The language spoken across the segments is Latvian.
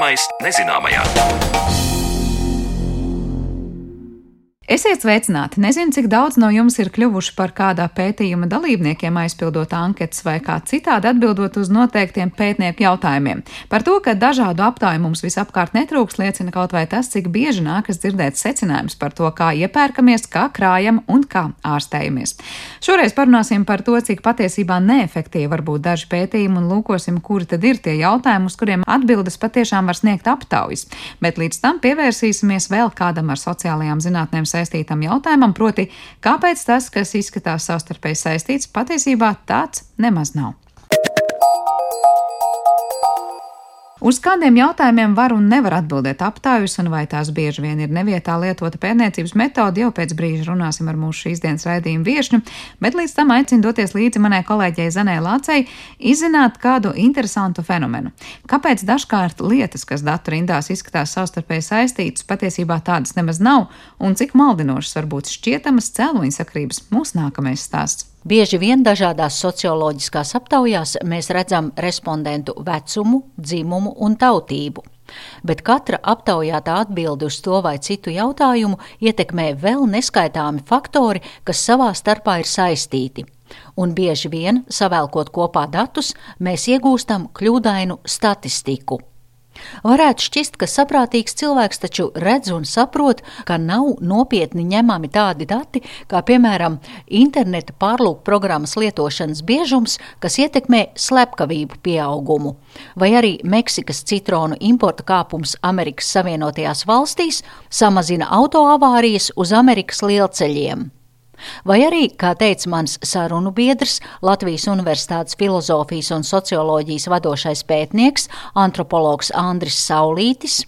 Zināmais nezināmajā. Esiet sveicināti! Nezinu, cik daudz no jums ir kļuvuši par kādā pētījuma dalībniekiem, aizpildot anketas vai kā citādi atbildot uz noteiktiem pētnieku jautājumiem. Par to, ka dažādu aptauju mums visapkārt netrūks, liecina kaut vai tas, cik bieži nākas dzirdēt secinājums par to, kā iepērkamies, kā krājam un kā ārstējamies. Šoreiz parunāsim par to, cik patiesībā neefektīvi var būt daži pētījumi un lūkosim, kuri tad ir tie jautājumi, uz kuriem atbildes patiešām var sniegt aptaujas. Bet līdz tam pievērsīsimies vēl kādam ar sociālajām zinātnēm saistītām saistītam jautājumam, proti, kāpēc tas, kas izskatās savstarpēji saistīts, patiesībā tāds nemaz nav. Uz kādiem jautājumiem var un nevar atbildēt aptaujas, un vai tās bieži vien ir nevietā lietota pētniecības metode, jau pēc brīža runāsim ar mūsu šīs dienas raidījumu viešņu, bet līdz tam aicinu doties līdzi manai kolēģei Zanē Lācei, izzināt kādu interesantu fenomenu. Kāpēc dažkārt lietas, kas datu rindās izskatās savstarpēji saistītas, patiesībā tādas nemaz nav, un cik maldinošas var būt šķietamas cēloņsakrības mūsu nākamais stāsts. Bieži vien dažādās socioloģiskās aptaujās mēs redzam respondentu vecumu, dzimumu un tautību. Bet katra aptaujātā atbilde uz to vai citu jautājumu ietekmē vēl neskaitāmi faktori, kas savā starpā ir saistīti. Un bieži vien, savēlkot kopā datus, mēs iegūstam kļūdainu statistiku. Varētu šķist, ka saprātīgs cilvēks taču redz un saprot, ka nav nopietni ņemami tādi dati, kā piemēram interneta pārlūk programmas lietošanas biežums, kas ietekmē slepkavību pieaugumu, vai arī Meksikas citronu importa kāpums Amerikas Savienotajās valstīs samazina autoavārijas uz Amerikas lielceļiem. Vai arī, kā teica mans sarunu biedrs, Latvijas Universitātes filozofijas un socioloģijas vadošais pētnieks, antropologs Andris Saulītis.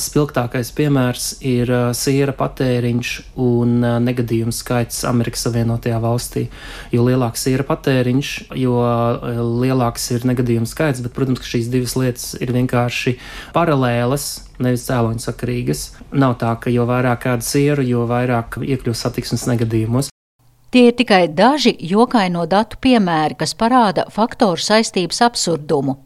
Spilgtākais piemērs ir uh, siera patēriņš un uh, negadījumu skaits Amerikas Savienotajā valstī. Jo lielāks ir patēriņš, jo uh, lielāks ir negadījumu skaits, bet, protams, šīs divas lietas ir vienkārši paralēlas, nevis cēloņsakarīgas. Nav tā, ka jo vairāk ēda sieru, jo vairāk iekļūst satiksmes negadījumos. Tie ir tikai daži jokaino datu piemēri, kas parāda faktoru saistības absurdumu.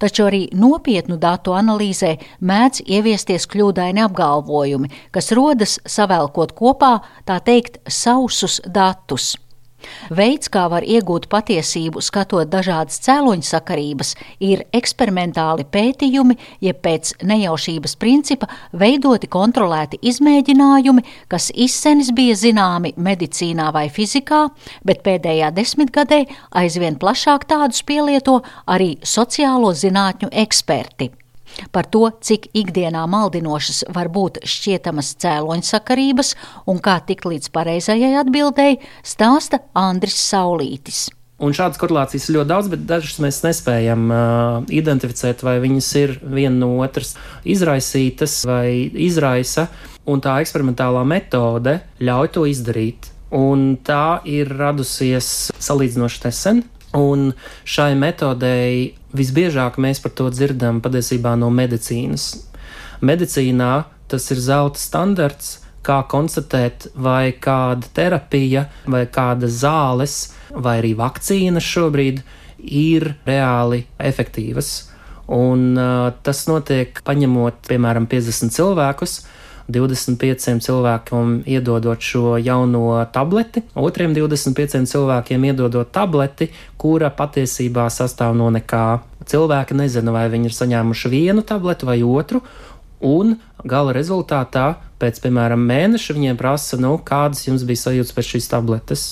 Taču arī nopietnu datu analīzē mēdz ieviesties kļūdaini apgalvojumi, kas rodas savēlkot kopā, tā teikt, sausus datus. Veids, kā var iegūt patiesību, skatot dažādas cēloņsakarības, ir eksperimentāli pētījumi, jeb pēc nejaušības principa veidoti kontrolēti izmēģinājumi, kas izsenis bija zināmi medicīnā vai fizikā, bet pēdējā desmitgadē aizvien plašāk tādus pielieto arī sociālo zinātņu eksperti. Par to, cik ikdienā maldinošas var būt šķietamas cēloņsakarības un kā tikt līdz pareizajai atbildēji, stāsta Andris Saulītis. Un šādas korelācijas ir ļoti daudz, bet dažas mēs nespējam uh, identificēt, vai viņas ir viena no otras izraisītas vai izraisa, un tā eksperimentālā metode ļauj to izdarīt. Un tā ir radusies salīdzinoši nesen, un šai metodei visbiežāk mēs par to dzirdam patiesībā no medicīnas. Medicīnā tas ir zelta standarts, kā konstatēt, vai kāda terapija, vai kāda zāles, vai arī vakcīnas šobrīd ir reāli efektīvas. Un uh, tas notiek paņemot, piemēram, 50 cilvēkus, 25 cilvēkiem iedodot šo jauno tableti, otriem 25 cilvēkiem iedodot tableti, kura patiesībā sastāv no nekā. Cilvēki nezina, vai viņi ir saņēmuši vienu tableti vai otru, un gala rezultātā pēc, piemēram, mēneša viņiem prasa, nu, kādas jums bija sajūtas pēc šīs tabletes.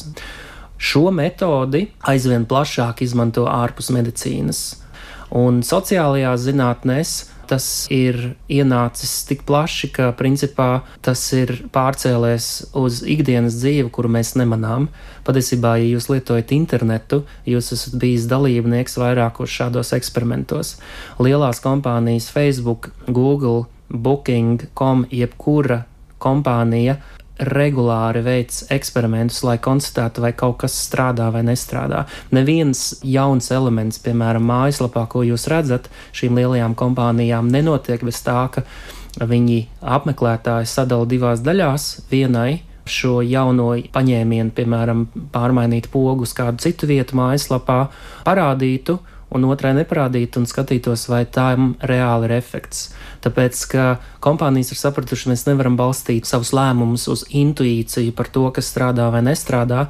Šo metodi aizvien plašāk izmanto ārpus medicīnas. Un sociālajās zinātnēs tas ir ienācis tik plaši, ka principā tas ir pārcēlēs uz ikdienas dzīvi, kuru mēs nemanām. Patiesībā, ja jūs lietojat internetu, jūs esat bijis dalībnieks vairākos šādos eksperimentos. Lielās kompānijas Facebook, Google, Booking.com, jebkura kompānija regulāri veic eksperimentus, lai konstatētu, vai kaut kas strādā vai nestrādā. Neviens jauns elements, piemēram, mājaslapā, ko jūs redzat, šīm lielajām kompānijām nenotiek bez tā, ka viņi apmeklētāji sadala divās daļās. Vienai šo jauno paņēmienu, piemēram, pārmainīt pogu uz kādu citu vietu mājaslapā, parādītu, un otrai neparādītu un skatītos, vai tam reāli ir efekts. Tāpēc, ka kompānijas ir sapratuši, mēs nevaram balstīt savus lēmumus uz intuīciju par to, kas strādā vai nestrādā,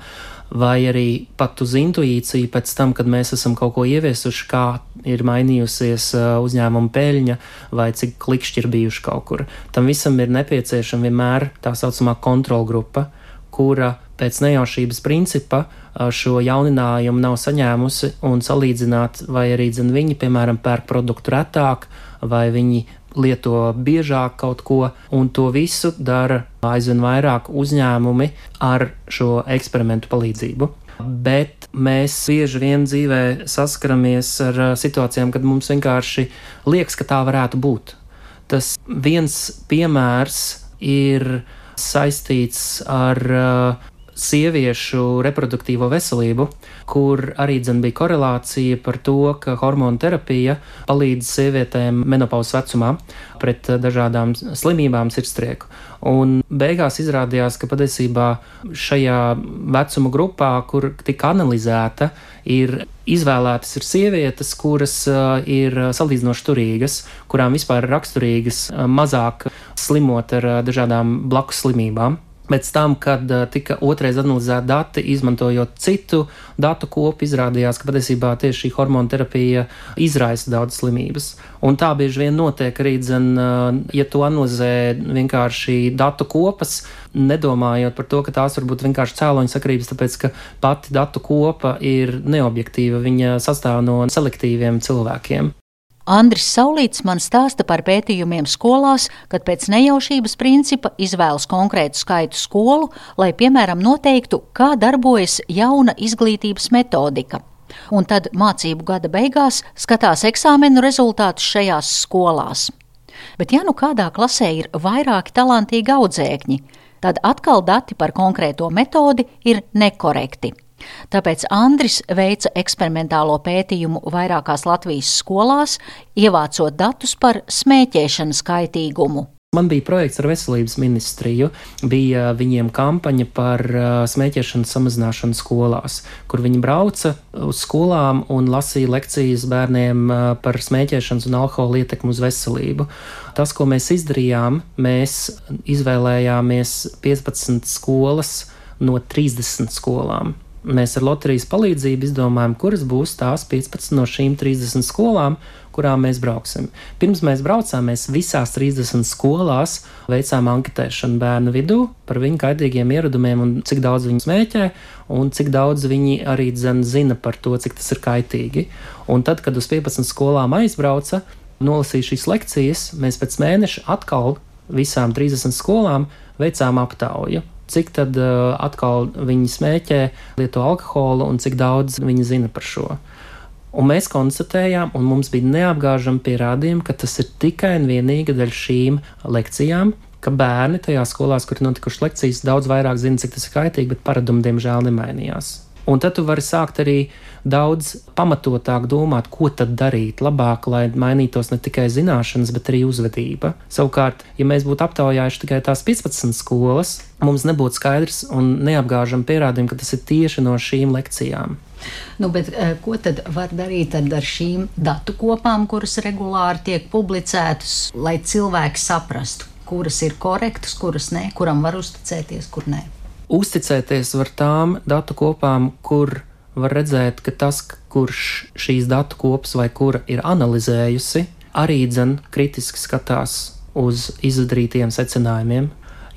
vai arī pat uz intuīciju pēc tam, kad mēs esam kaut ko ieviesuši, kā ir mainījusies uzņēmuma peļņa vai cik klikšķi ir bijuši kaut kur. Tam visam ir nepieciešama vienmēr tā saucamā kontrolgrupa, kura pēc nejaušības principa šo jauninājumu nav saņēmusi un salīdzināt, vai arī dzen, viņi, piemēram, pērk produktu retāk, vai viņi lieto biežāk kaut ko, un to visu dara aizvien vairāk uzņēmumi ar šo eksperimentu palīdzību. Bet mēs bieži vien dzīvē saskaramies ar situācijām, kad mums vienkārši liekas, ka tā varētu būt. Tas viens piemērs ir saistīts ar uh, sieviešu reproduktīvo veselību, kur arī dzen, bija korelācija par to, ka hormonu terapija palīdz sievietēm menopauzes vecumā pret dažādām slimībām, sirdstrieku. Un beigās izrādījās, ka patiesībā šajā vecuma grupā, kur tika analizēta, ir izvēlētas ir sievietes, kuras uh, ir salīdzinoši turīgas, kurām vispār ir raksturīgas uh, mazāk slimot ar dažādām blakus slimībām. Pēc tam, kad uh, tika otrais analizēti dati, izmantojot citu datu kopu, izrādījās, ka patiesībā tieši šī hormonu terapija izraisa daudz slimības. Un tā bieži vien notiek arī, dzen, uh, ja tu analizē vienkārši datu kopas, nedomājot par to, ka tās var būt vienkārši cēloņa sakrības, tāpēc ka pati datu kopa ir neobjektīva, viņa sastāv no selektīviem cilvēkiem. Andris Saulīts man stāsta par pētījumiem skolās, kad pēc nejaušības principa izvēlas konkrētu skaitu skolu, lai, piemēram, noteiktu, kā darbojas jauna izglītības metodika. Un tad mācību gada beigās skatās eksāmenu rezultātus šajās skolās. Bet, ja nu kādā klasē ir vairāki talantīgi audzēkņi, tad atkal dati par konkrēto metodi ir nekorekti. Tāpēc Andris veica eksperimentālo pētījumu vairākās Latvijas skolās, ievācot datus par smēķēšanas kaitīgumu. Man bija projekts ar veselības ministriju, bija viņiem kampaņa par uh, smēķēšanas samazināšanu skolās, kur viņi brauca uz skolām un lasīja lekcijas bērniem uh, par smēķēšanas un alkohola ietekmu uz veselību. Tas, ko mēs izdarījām, mēs izvēlējāmies 15 skolas no 30 skolām mēs ar loterijas palīdzību izdomājam, kuras būs tās 15 no šīm 30 skolām, kurām mēs brauksim. Pirms mēs braucām, mēs visās 30 skolās veicām anketēšanu bērnu vidū par viņu kaitīgiem ieradumiem un cik daudz viņi smēķē, un cik daudz viņi arī dzen, zina par to, cik tas ir kaitīgi. Un tad, kad uz 15 skolām aizbrauca, nolasīja šīs lekcijas, mēs pēc mēneša atkal visām 30 skolām veicām aptauju cik tad uh, atkal viņi smēķē, lieto alkoholu un cik daudz viņi zina par šo. Un mēs konstatējām, un mums bija neapgāžami pierādījumi, ka tas ir tikai un vienīgi dēļ šīm lekcijām, ka bērni tajās skolās, kur ir notikušas lekcijas, daudz vairāk zina, cik tas ir kaitīgi, bet paradumi diemžēl nemainījās. Un tad tu vari sākt arī daudz pamatotāk domāt, ko tad darīt labāk, lai mainītos ne tikai zināšanas, bet arī uzvedība. Savukārt, ja mēs būtu aptaujājuši tikai tās 15 skolas, mums nebūtu skaidrs un neapgāžam pierādījumi, ka tas ir tieši no šīm lekcijām. Nu, bet, eh, ko tad var darīt ar šīm datu kopām, kuras regulāri tiek publicētas, lai cilvēki saprastu, kuras ir korektas, kuras nē, kuram var uzticēties, kur nē? Uzticēties var tām datu kopām, kur var redzēt, ka tas, kurš šīs datu kopas vai kura ir analizējusi, arī dzen kritiski skatās uz izdarītiem secinājumiem.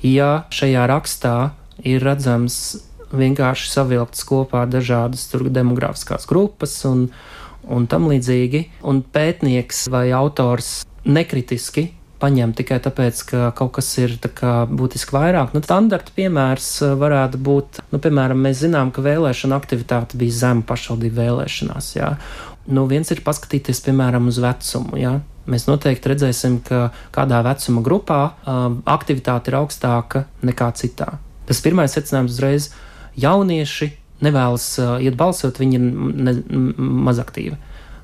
Ja šajā rakstā ir redzams vienkārši savilktas kopā dažādas demogrāfiskās grupas un, un tam līdzīgi, un pētnieks vai autors nekritiski paņem tikai tāpēc, ka kaut kas ir būtiski vairāk. Nu, standarta piemērs uh, varētu būt, nu, piemēram, mēs zinām, ka vēlēšana aktivitāte bija zema pašvaldību vēlēšanās. Jā. Nu, viens ir paskatīties, piemēram, uz vecumu. Jā. Mēs noteikti redzēsim, ka kādā vecuma grupā uh, aktivitāte ir augstāka nekā citā. Tas pirmais secinājums uzreiz - jaunieši nevēlas uh, iet balsot, viņi ir ne, maz aktīvi.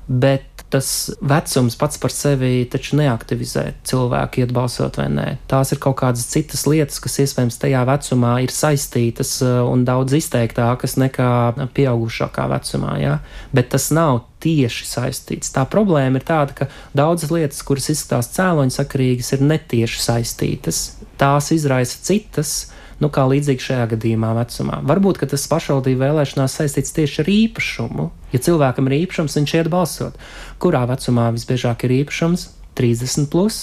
Bet tas vecums pats par sevi taču neaktivizē cilvēku, iet balsot vai nē. Tās ir kaut kādas citas lietas, kas iespējams tajā vecumā ir saistītas uh, un daudz izteiktākas nekā pieaugušākā vecumā. Ja? Bet tas nav tieši saistīts. Tā problēma ir tāda, ka daudzas lietas, kuras izskatās cēloņsakarīgas, ir netieši saistītas. Tās izraisa citas nu, kā līdzīgi šajā gadījumā vecumā. Varbūt tas pašvaldību vēlēšanās saistīts tieši ar īpašumu. Ja cilvēkam ir īpašums, viņš iet balsot. Kurā vecumā visbiežāk ir īpašums? 30. Plus.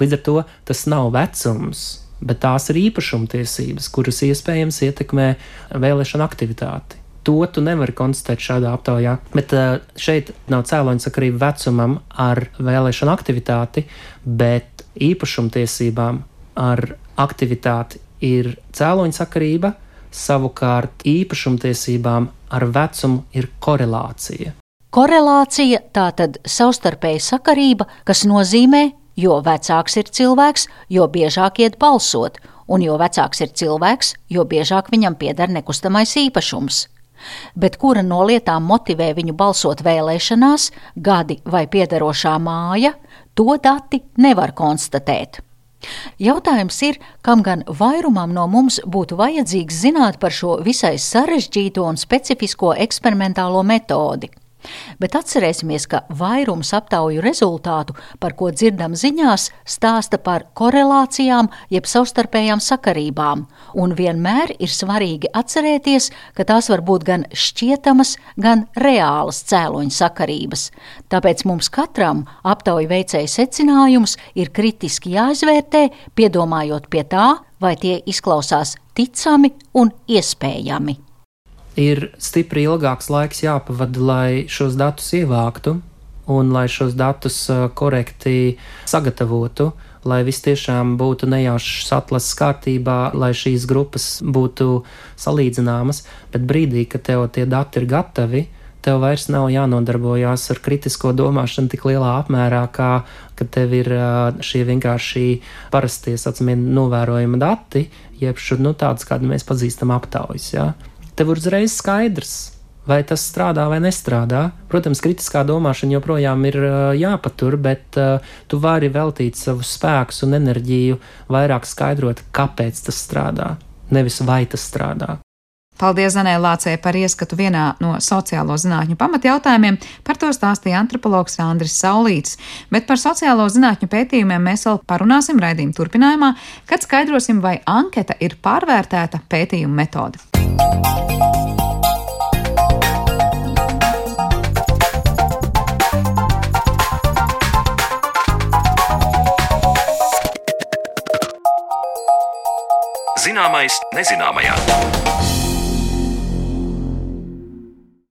Līdz ar to tas nav vecums, bet tās ir īpašumtiesības, kuras iespējams ietekmē vēlēšana aktivitāti. To tu nevari konstatēt šādā aptaujā. Bet šeit nav cēloņa sakarība vecumam ar vēlēšanu aktivitāti, bet īpašumtiesībām ar aktivitāti ir cēloņsakarība, savukārt īpašumtiesībām ar vecumu ir korelācija. Korelācija tā tad savstarpēja sakarība, kas nozīmē, jo vecāks ir cilvēks, jo biežāk iet balsot, un jo vecāks ir cilvēks, jo biežāk viņam pieder nekustamais īpašums. Bet kura no lietām motivē viņu balsot vēlēšanās, gadi vai piederošā māja, to dati nevar konstatēt. Jautājums ir, kam gan vairumam no mums būtu vajadzīgs zināt par šo visai sarežģīto un specifisko eksperimentālo metodi. Bet atcerēsimies, ka vairums aptauju rezultātu, par ko dzirdam ziņās, stāsta par korelācijām jeb savstarpējām sakarībām, un vienmēr ir svarīgi atcerēties, ka tās var būt gan šķietamas, gan reālas cēloņa sakarības. Tāpēc mums katram aptauju veicēja secinājums ir kritiski jāizvērtē, piedomājot pie tā, vai tie izklausās ticami un iespējami ir stipri ilgāks laiks jāpavada, lai šos datus ievāktu un lai šos datus korekti sagatavotu, lai viss tiešām būtu nejaušs atlases kārtībā, lai šīs grupas būtu salīdzināmas, bet brīdī, kad tev tie dati ir gatavi, tev vairs nav jānodarbojās ar kritisko domāšanu tik lielā apmērā, kā kad tev ir šie vienkārši parastie, saucamie, novērojama dati, jeb šur, nu, tādas, kādu mēs pazīstam aptaujas. Ja? Tev ir uzreiz skaidrs, vai tas strādā vai nestrādā. Protams, kritiskā domāšana joprojām ir uh, jāpatur, bet uh, tu vari veltīt savus spēkus un enerģiju vairāk skaidrot, kāpēc tas strādā, nevis vai tas strādā. Paldies Zanē Lācē par ieskatu vienā no sociālo zinātņu pamatjautājumiem. Par to stāstīja antropologs Andris Saulīts. Bet par sociālo zinātņu pētījumiem mēs vēl parunāsim raidījuma turpinājumā, kad skaidrosim, vai anketa ir pārvērtēta pētījuma metode. Zināmais nezināmajā.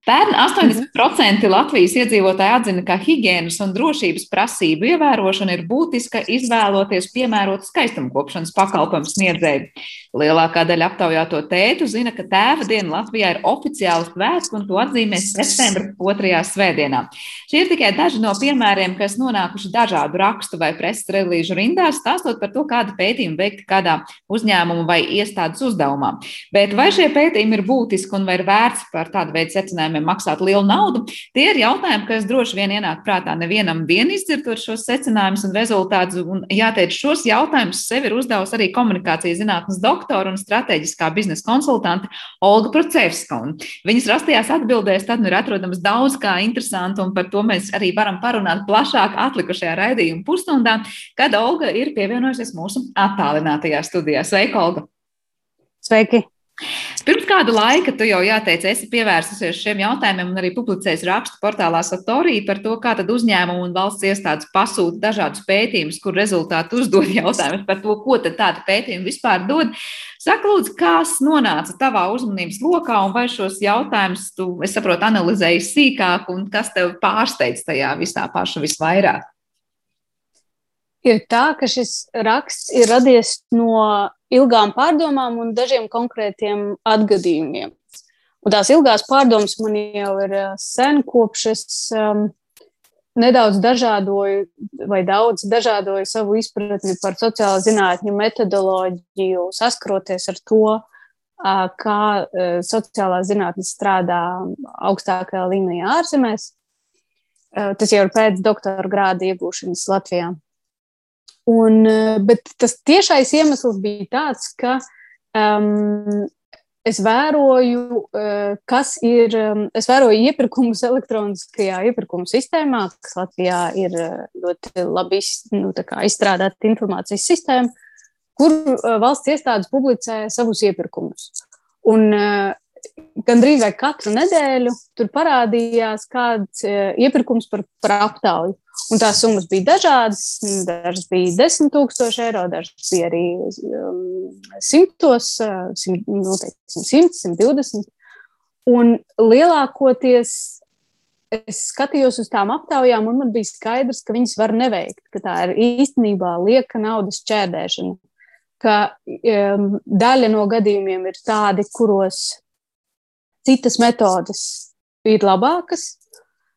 Pērn 80% Latvijas iedzīvotāji atzina, ka higiēnas un drošības prasību ievērošana ir būtiska izvēloties piemērotu skaistumkopšanas pakalpojumu sniedzēju. Lielākā daļa aptaujāto tētu zina, ka tēva diena Latvijā ir oficiāls svētks un to atzīmē septembra otrajā svētdienā. Šie ir tikai daži no piemēriem, kas nonākuši dažādu rakstu vai preses relīžu rindās, stāstot par to, kāda pētījuma veikti kādā uzņēmuma vai iestādes uzdevumā. Bet vai šie pētījumi ir būtiski un vai ir vērts par tādu veidu secinājumiem maksāt lielu naudu, tie ir jautājumi, kas droši vien ienāk prātā nevienam vien izdzirdot šos secinājumus un rezultātus. Un jāteic, šos jautājumus sev ir uzdevusi arī komunikācijas zinātnes doktora doktora un strateģiskā biznesa konsultante Olga Procevska. Un viņas rastajās atbildēs tad nu ir atrodams daudz kā interesanti, un par to mēs arī varam parunāt plašāk atlikušajā raidījuma pusstundā, kad Olga ir pievienojusies mūsu attālinātajā studijā. Sveika, Olga! Sveiki! Pirms kāda laika tu jau jāteic, esi pievērsusies šiem jautājumiem un arī publicējis rakstu portālā Satorija par to, kā tad uzņēmumu un valsts iestādes pasūta dažādus pētījumus, kur rezultāti uzdod jautājumus par to, ko tad tāda pētījuma vispār dod. Saka, lūdzu, kas nonāca tavā uzmanības lokā un vai šos jautājumus tu, es saprotu, analizēji sīkāk un kas tev pārsteidz tajā visā paša visvairāk? Ir tā, ka šis raksts ir radies no ilgām pārdomām un dažiem konkrētiem atgadījumiem. Un tās ilgās pārdomas man jau ir eh, sen, kopš es um, nedaudz dažādoju, vai daudz dažādoju savu izpratni par sociālo zinātņu metodoloģiju, saskroties ar to, kā uh, sociālā zinātne strādā augstākajā līmenī ārzemēs. Tas jau ir pēc doktora grāda iegūšanas Latvijā. Un, bet tas tiešais iemesls bija tāds, ka um, es vēroju, kas ir, es vēroju iepirkumus elektroniskajā iepirkuma sistēmā, kas Latvijā ir ļoti labi nu, izstrādāta informācijas sistēma, kur valsts iestādes publicē savus iepirkumus. Un gandrīz vai katru nedēļu tur parādījās kāds e, iepirkums par, par aptauju. Un tās summas bija dažādas. Dažas bija 10,000 eiro, dažas bija arī um, simtos, simt, noteikti 100, 120. Un lielākoties es skatījos uz tām aptaujām, un man bija skaidrs, ka viņas var neveikt, ka tā ir īstenībā lieka naudas čērdēšana. Ka um, daļa no gadījumiem ir tādi, kuros citas metodes ir labākas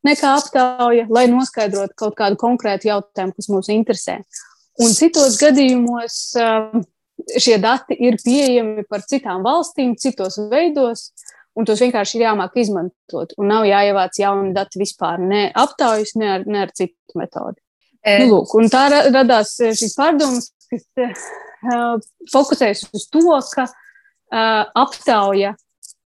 nekā aptauja, lai noskaidrotu kaut kādu konkrētu jautājumu, kas mūs interesē. Un citos gadījumos um, šie dati ir pieejami par citām valstīm, citos veidos, un tos vienkārši ir jāmāk izmantot. Un nav jāievāc jauni dati vispār, ne aptaujas, ne ar, ne ar citu metodi. E... Nu, lūk, un tā radās šīs pārdomas, kas uh, fokusējas uz to, ka uh, aptauja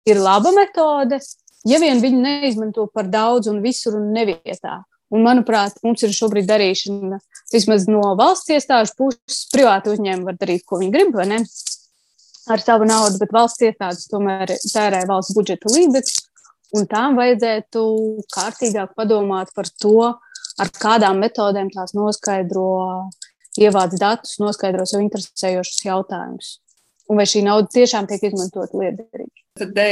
ir laba metode, ja vien viņi neizmanto par daudz un visur un nevietā. Un, manuprāt, mums ir šobrīd darīšana vismaz no valsts iestāžu puses. Privāti uzņēmumi var darīt, ko viņi grib, vai ne? Ar savu naudu, bet valsts iestādes tomēr tērē valsts budžeta līdzekļus. Un tām vajadzētu kārtīgāk padomāt par to, ar kādām metodēm tās noskaidro, ievāc datus, noskaidro sev interesējošus jautājumus. Un vai šī nauda tiešām tiek izmantota liederīgi. Tad e,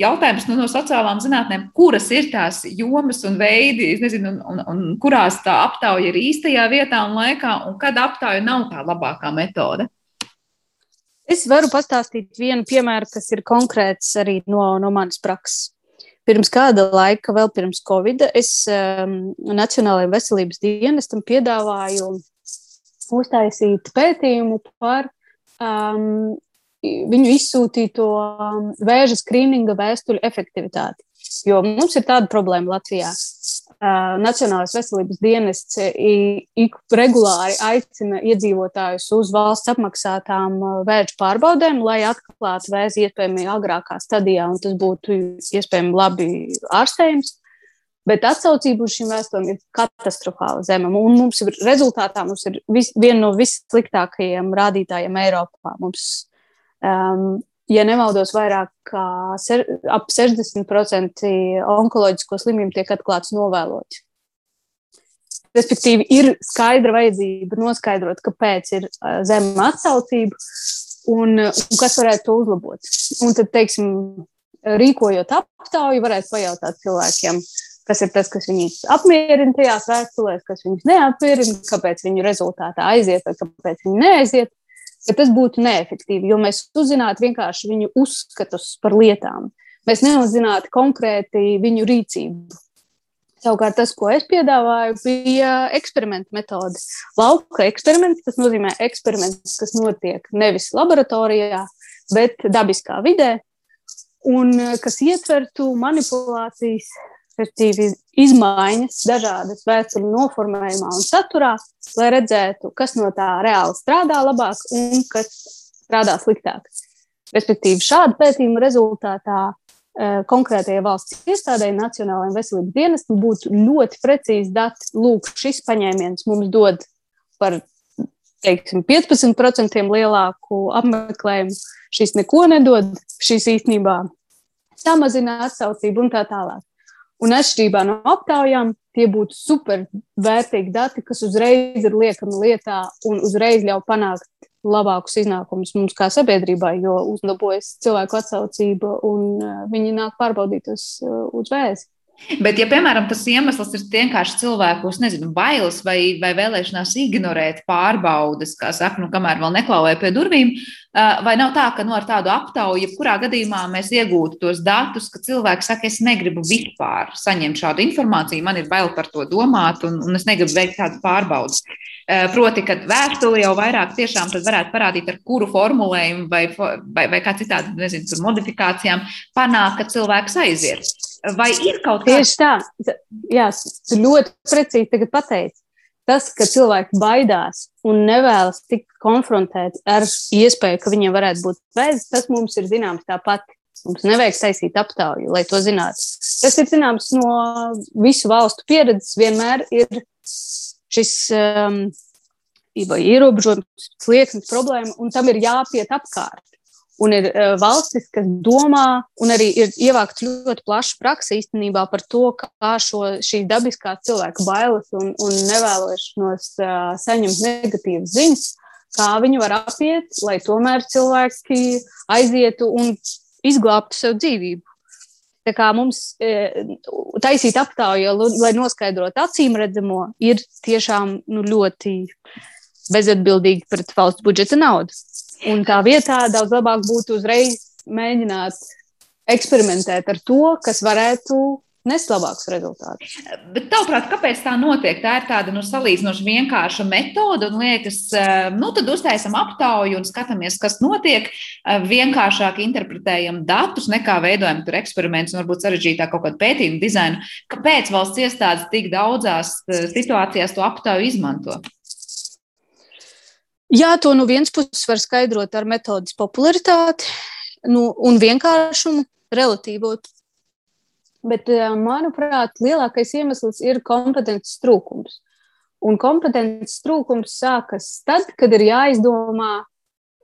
jautājums nu, no sociālām zinātnēm, kuras ir tās jomas un veidi, nezinu, un, un, un kurās tā aptauja ir īstajā vietā un laikā, un kad aptauja nav tā labākā metode? Es varu pastāstīt vienu piemēru, kas ir konkrēts arī no, no manas prakses. Pirms kāda laika, vēl pirms Covid, es um, Nacionālajiem veselības dienestam piedāvāju uztaisīt pētījumu par um, viņu izsūtīto um, vēža skrīninga vēstuļu efektivitāti. Jo mums ir tāda problēma Latvijā. Uh, Nacionālais veselības dienests ik regulāri aicina iedzīvotājus uz valsts apmaksātām uh, vēža pārbaudēm, lai atklātu vēzi iespējami agrākā stadijā, un tas būtu iespējami labi ārstējums. Bet atsaucība uz šīm vēstulēm ir katastrofāli zema. Un mums ir rezultātā mums ir vis, viena no vissliktākajiem rādītājiem Eiropā. Mums Um, ja nemaldos, vairāk kā ser, ap 60% onkoloģisko slimību tiek atklāts novēloti. Respektīvi, ir skaidra vajadzība noskaidrot, kāpēc ir zema atsaucība un, un kas varētu to uzlabot. Un tad, teiksim, rīkojot aptauju, varētu pajautāt cilvēkiem, kas ir tas, kas viņus apmierina tajās vēstulēs, kas viņus neapmierina, kāpēc viņu rezultātā aiziet vai kāpēc viņi neaiziet ka tas būtu neefektīvi, jo mēs uzzinātu vienkārši viņu uzskatus par lietām. Mēs neuzzinātu konkrēti viņu rīcību. Savukārt tas, ko es piedāvāju, bija eksperimenta metode. Lauka eksperiments, tas nozīmē eksperiments, kas notiek nevis laboratorijā, bet dabiskā vidē, un kas ietvertu manipulācijas respektīvi izmaiņas dažādas vēstuļu noformējumā un saturā, lai redzētu, kas no tā reāli strādā labāk un kas strādā sliktāk. Respektīvi, šāda pētījuma rezultātā eh, konkrētajai valsts iestādēji, Nacionālajiem veselības dienestam, būtu ļoti precīzi dati. Lūk, šis paņēmiens mums dod par teiksim, 15% lielāku apmeklējumu, šis neko nedod, šis īstenībā samazina atsaucību un tā tālāk. Un atšķirībā no aptaujām, tie būtu supervērtīgi dati, kas uzreiz ir liekami lietā un uzreiz ļauj panākt labākus iznākumus mums kā sabiedrībai, jo uzlabojas cilvēku atsaucība un uh, viņi nāk pārbaudīt uz, uh, uz vēzi. Bet, ja, piemēram, tas iemesls ir vienkārši cilvēku, nezinu, bailes vai, vai vēlēšanās ignorēt pārbaudes, kā saka, nu, kamēr vēl neklauvē pie durvīm, vai nav tā, ka nu, ar tādu aptauju, jebkurā gadījumā mēs iegūtu tos datus, ka cilvēks saka, es negribu vispār saņemt šādu informāciju, man ir bail par to domāt, un, un es negribu veikt tādu pārbaudi. Proti, ka vēstuli jau vairāk tiešām varētu parādīt, ar kuru formulējumu vai, vai, vai kā citādi, nezinu, modifikācijām panākt, ka cilvēks aiziet. Vai ir kaut Tieši tā. Jā, tu ļoti precīzi pateici. Tas, ka cilvēki baidās un nevēlas tikt konfrontēti ar iespēju, ka viņiem varētu būt vēzis, tas mums ir zināms tāpat. Mums nevajag taisīt aptauju, lai to zinātu. Tas ir zināms no visu valstu pieredzes. Vienmēr ir šis um, ierobežojums, slieksnis, problēma, un tam ir jāpiet apkārt. Un ir uh, valstis, kas domā, un arī ir ievākts ļoti plaša praksa īstenībā par to, kā šo, šīs dabiskās cilvēku bailes un, un nevēlošanos uh, saņemt negatīvas ziņas, kā viņi var apiet, lai tomēr cilvēki aizietu un izglābtu sev dzīvību. Tā kā mums e, taisīt aptauju, lai noskaidrotu acīm redzamo, ir tiešām nu, ļoti bezatbildīgi pret valsts budžeta naudu. Un tā vietā daudz labāk būtu uzreiz mēģināt eksperimentēt ar to, kas varētu nest labākus rezultātus. Bet, tavuprāt, kāpēc tā notiek? Tā ir tāda nu, salīdzinoši vienkārša metode, un liekas, eh, nu, tad uztaisam aptauju un skatāmies, kas notiek. Eh, vienkāršāk interpretējam datus, nekā veidojam tur eksperimentus, un varbūt sarežģītāk kaut kādu pētījumu dizainu. Kāpēc valsts iestādes tik daudzās eh, situācijās to aptauju izmanto? Jā, to no vienas puses var skaidrot ar metodas popularitāti nu, un vienkāršumu, relatīvo. Bet, eh, manuprāt, lielākais iemesls ir kompetences trūkums. Un kompetences trūkums sākas tad, kad ir jāizdomā,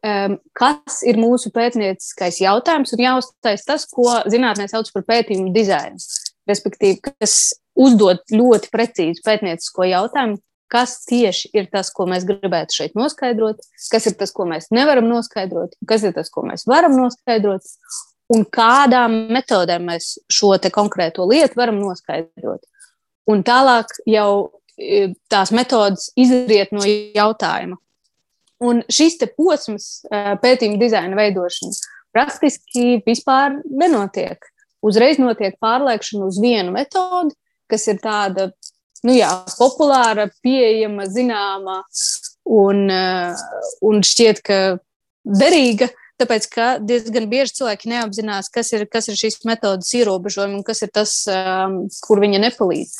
um, kas ir mūsu pētnieciskais jautājums, un jāuztais tas, ko zinātnē sauc par pētījumu dizainu. Respektīvi, kas uzdod ļoti precīzu pētniecisko jautājumu, kas tieši ir tas, ko mēs gribētu šeit noskaidrot, kas ir tas, ko mēs nevaram noskaidrot, kas ir tas, ko mēs varam noskaidrot, un kādām metodēm mēs šo konkrēto lietu varam noskaidrot. Un tālāk jau e, tās metodas izriet no jautājuma. Un šis posms, e, pētījuma dizaina veidošana, praktiski vispār nenotiek. Uzreiz notiek pārliekšana uz vienu metodi, kas ir tāda nu, jā, populāra, pieejama, zināma un, eh, un šķiet, ka derīga. Tāpēc, ka diezgan bieži cilvēki neapzinās, kas ir, kas ir šīs metodas ierobežojumi un kas ir tas, um, kur viņa nepalīdz.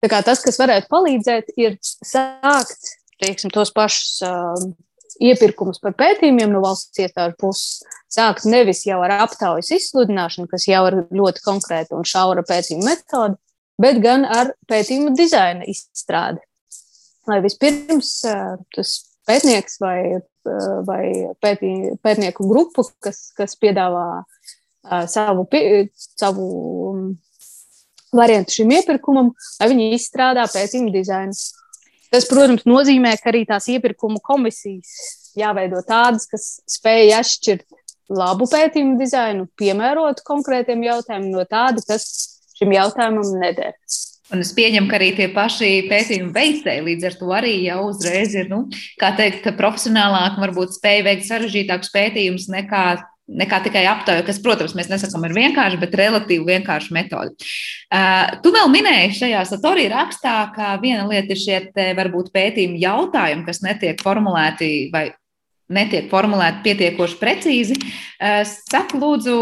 Tā kā tas, kas varētu palīdzēt, ir sākt teiksim, tos pašus um, iepirkumus par pētījumiem no valsts iestāžu puses. Sākt nevis jau ar aptaujas izsludināšanu, kas jau ir ļoti konkrēta un šaura pētījuma metode, bet gan ar pētījumu dizaina izstrādi. Lai vispirms tas pētnieks vai, vai pētī, pētnieku grupu, kas, kas piedāvā savu, savu variantu šim iepirkumam, lai viņi izstrādā pētījumu dizainu. Tas, protams, nozīmē, ka arī tās iepirkumu komisijas jāveido tādas, kas spēj atšķirt labu pētījumu dizainu, piemērotu konkrētiem jautājumiem, no tāda, kas šim jautājumam neder. Un es pieņemu, ka arī tie paši pētījumu veicēji līdz ar to arī jau uzreiz ir, nu, kā teikt, profesionālāk, varbūt spēja veikt sarežģītākus pētījumus nekā, nekā tikai aptauja, kas, protams, mēs nesakām ir vienkārši, bet relatīvi vienkārši metodi. Uh, tu vēl minēji šajā satorī rakstā, ka viena lieta ir šie te, varbūt pētījumu jautājumi, kas netiek formulēti vai netiek formulēti pietiekoši precīzi. Eh, saka, lūdzu,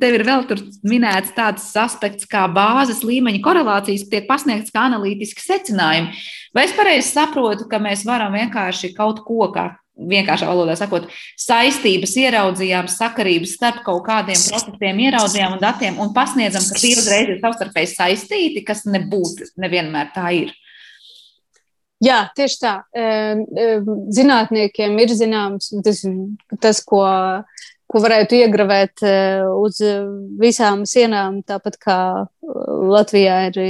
tev ir vēl minēts tāds aspekts, kā bāzes līmeņa korelācijas tiek pasniegts kā analītiski secinājumi. Vai es pareizi saprotu, ka mēs varam vienkārši kaut ko, kā vienkāršā valodā sakot, saistības ieraudzījām, sakarības starp kaut kādiem procesiem, ieraudzījām un datiem un pasniedzam, ka tie uzreiz ir savstarpēji saistīti, kas nebūtu nevienmēr tā ir? Jā, tieši tā. Zinātniekiem ir zināms tas, tas ko, ko varētu iegravēt eh, uz visām sienām, tāpat kā Latvijā ir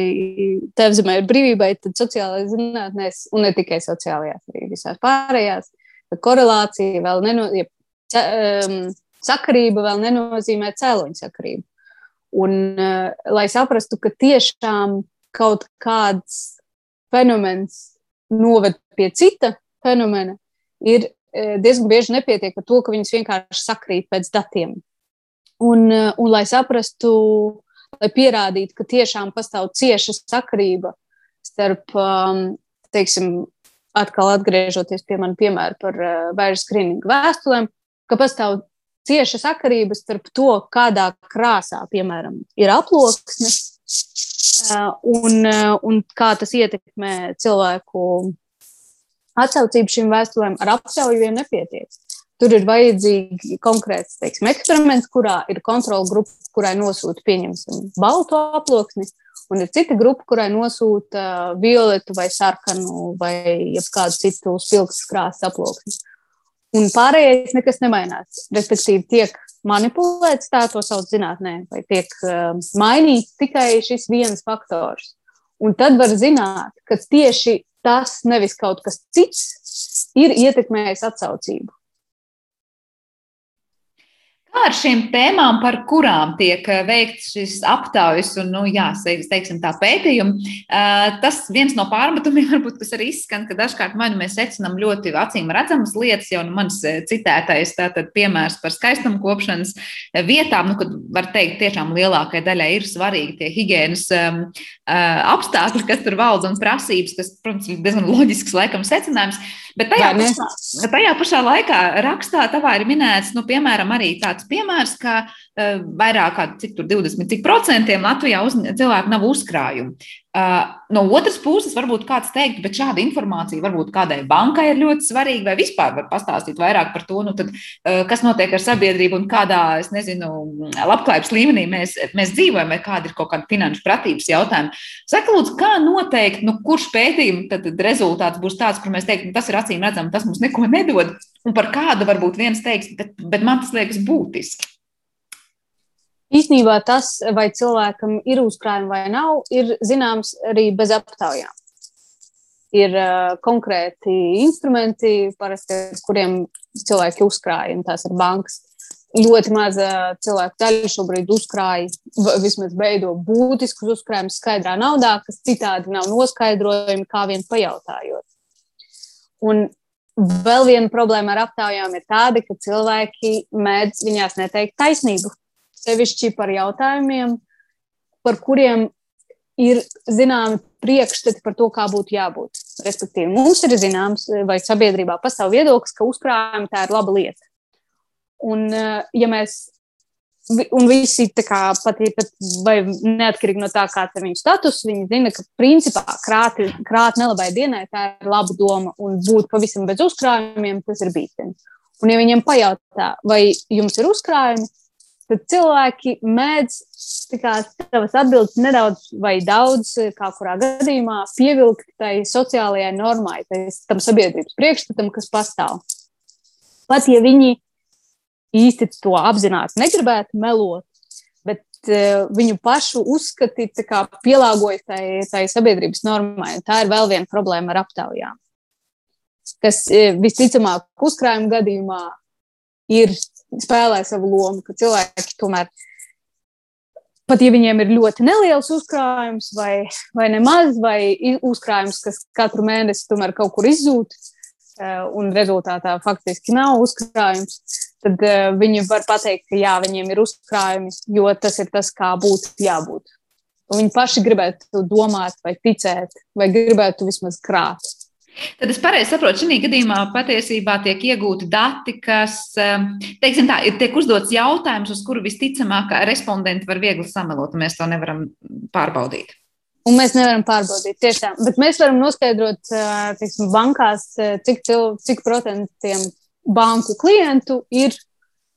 tevzemē ir brīvībai, tad sociālajās zinātnēs, un ne tikai sociālajās, arī visās pārējās, korelācija vēl nenozīmē, ja, sakarība vēl nenozīmē cēloņu sakarību. Un, eh, lai saprastu, ka tiešām kaut kāds fenomens noved pie cita fenomena, ir e, diezgan bieži nepietiek ar to, ka viņas vienkārši sakrīt pēc datiem. Un, e, un lai saprastu, lai pierādītu, ka tiešām pastāv cieša sakarība starp, um, teiksim, atkal atgriežoties pie manas piemēra par bērnu uh, skrīningu vēstulēm, ka pastāv cieša sakarība starp to, kādā krāsā, piemēram, ir aploksne un, un kā tas ietekmē cilvēku atsaucību šīm vēstulēm. Ar aptauju vien nepietiek. Tur ir vajadzīgi konkrēts teiksim, eksperiments, kurā ir kontrola grupa, kurai nosūta, pieņemsim, baltu aploksni, un ir cita grupa, kurai nosūta violetu vai sarkanu vai kādu citu spilgtas krāsas aploksni. Un pārējais nekas nemainās. Respektīvi, tiek manipulēts, tā to sauc zinātnē, vai tiek uh, mainīts tikai šis viens faktors. Un tad var zināt, ka tieši tas, nevis kaut kas cits, ir ietekmējis atsaucību. Kā ar šīm tēmām, par kurām tiek eh, veikts šis aptaujas un, nu, jā, teiksim, tā pētījumi, eh, tas viens no pārmetumiem, varbūt, kas arī izskan, ka dažkārt nu mēs secinām ļoti acīm redzamas lietas, jau nu, mans eh, citētais tātad piemērs par skaistumu kopšanas vietām, nu, kad var teikt, tiešām lielākai daļai ir svarīgi tie higienas um, apstākļi, kas tur valda un prasības, kas, protams, ir diezgan loģisks laikam secinājums. Bet tajā pašā, tajā pašā laikā rakstā tavā ir minēts, nu, piemēram, arī tāds piemērs, ka uh, vairāk kā cik tur 20 cik procentiem Latvijā uz, cilvēku nav uzkrājumi. Uh, no otras puses, varbūt kāds teikt, bet šāda informācija varbūt kādai bankai ir ļoti svarīga, vai vispār var pastāstīt vairāk par to, nu tad, uh, kas notiek ar sabiedrību un kādā, es nezinu, labklājības līmenī mēs, mēs dzīvojam, vai kāda ir kaut kāda finanšu pratības jautājuma. Saka, lūdzu, kā noteikt, nu, kurš pētījuma tad rezultāts būs tāds, kur mēs teiktu, nu, tas ir acīm redzams, tas mums neko nedod, un par kādu varbūt viens teiks, bet, bet man tas liekas būtiski. Īsnībā tas, vai cilvēkam ir uzkrājumi vai nav, ir zināms arī bez aptaujām. Ir uh, konkrēti instrumenti, parasti, kuriem cilvēki uzkrāja, un tās ir bankas. Ļoti maza cilvēku daļa šobrīd uzkrāja, vismaz veido būtiskus uzkrājumus skaidrā naudā, kas citādi nav noskaidrojami, kā vien pajautājot. Un vēl viena problēma ar aptaujām ir tāda, ka cilvēki mēdz viņās neteikt taisnību sevišķi par jautājumiem, par kuriem ir zināmi priekšstati par to, kā būtu jābūt. Respektīvi, mums ir zināms, vai sabiedrībā pastāv viedoklis, ka uzkrājumi tā ir laba lieta. Un, eh, ja mēs, un visi kā, pat, pat, vai neatkarīgi no tā, kāds ir viņu status, viņi zina, ka principā krāt, krāt nelabai dienai tā ir laba doma, un būt pavisam bez uzkrājumiem tas ir bīstami. Un, ja viņiem pajautā, vai jums ir uzkrājumi, tad cilvēki mēdz savas atbildes nedaudz vai daudz, kā kurā gadījumā, pievilkt tai sociālajai normai, tai, tam sabiedrības priekšstatam, kas pastāv. Pat ja viņi īsti to apzināti negribētu melot, bet uh, viņu pašu uzskati pielāgojas tai, tai sabiedrības normai. Tā ir vēl viena problēma ar aptaujām, kas uh, visticamāk uzkrājuma gadījumā ir spēlē savu lomu, ka cilvēki tomēr, pat ja viņiem ir ļoti neliels uzkrājums vai, vai nemaz, vai uzkrājums, kas katru mēnesi tomēr kaut kur izzūd, eh, un rezultātā faktiski nav uzkrājums, tad uh, viņi var pateikt, ka jā, viņiem ir uzkrājumi, jo tas ir tas, kā būtu jābūt. Un viņi paši gribētu domāt, vai ticēt, vai gribētu vismaz krāt. Tad es pareizi saprotu, šī gadījumā patiesībā tiek iegūti dati, kas, um, teiksim tā, ir tiek uzdots jautājums, uz kuru visticamāk respondenti var viegli samelot, un mēs to nevaram pārbaudīt. Un mēs nevaram pārbaudīt tieši tā, bet mēs varam noskaidrot, uh, teiksim, bankās, uh, cik, cil, cik procentiem banku klientu ir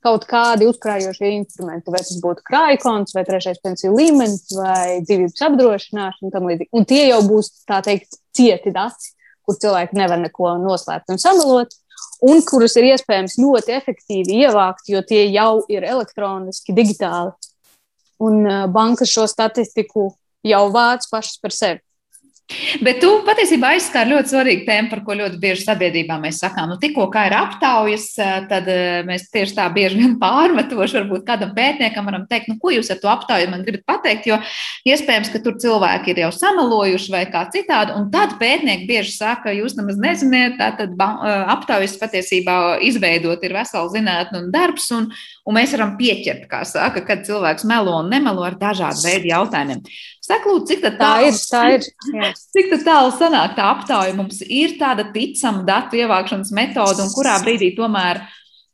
kaut kādi uzkrājošie instrumenti, vai tas būtu krājkonts, vai trešais pensiju līmenis, vai dzīvības apdrošināšana un tam līdzīgi. Un tie jau būs, tā teikt, cieti dati kur cilvēki nevar neko noslēpt un samalot, un kurus ir iespējams ļoti efektīvi ievākt, jo tie jau ir elektroniski, digitāli. Un uh, banka šo statistiku jau vāc pašas par sevi. Bet tu patiesībā aizskāri ļoti svarīgu tēmu, par ko ļoti bieži sabiedrībā mēs sakām. Nu, tikko kā ir aptaujas, tad mēs tieši tā bieži vien pārmetoši varbūt kādam pētniekam varam teikt, nu, ko jūs ar to aptauju man gribat pateikt, jo iespējams, ka tur cilvēki ir jau samalojuši vai kā citādi. Un tad pētnieki bieži saka, jūs nemaz neziniet, tātad aptaujas patiesībā izveidot ir vesela zinātne un darbs, un, un mēs varam pieķert, kā saka, kad cilvēks melo un nemelo ar dažādu veidu jautājumiem. Saka, lūdzu, cik tā, tā ir? Tā ir jā. cik tā tālu sanāk tā aptauja? Mums ir tāda ticama datu ievākšanas metode, un kurā brīdī tomēr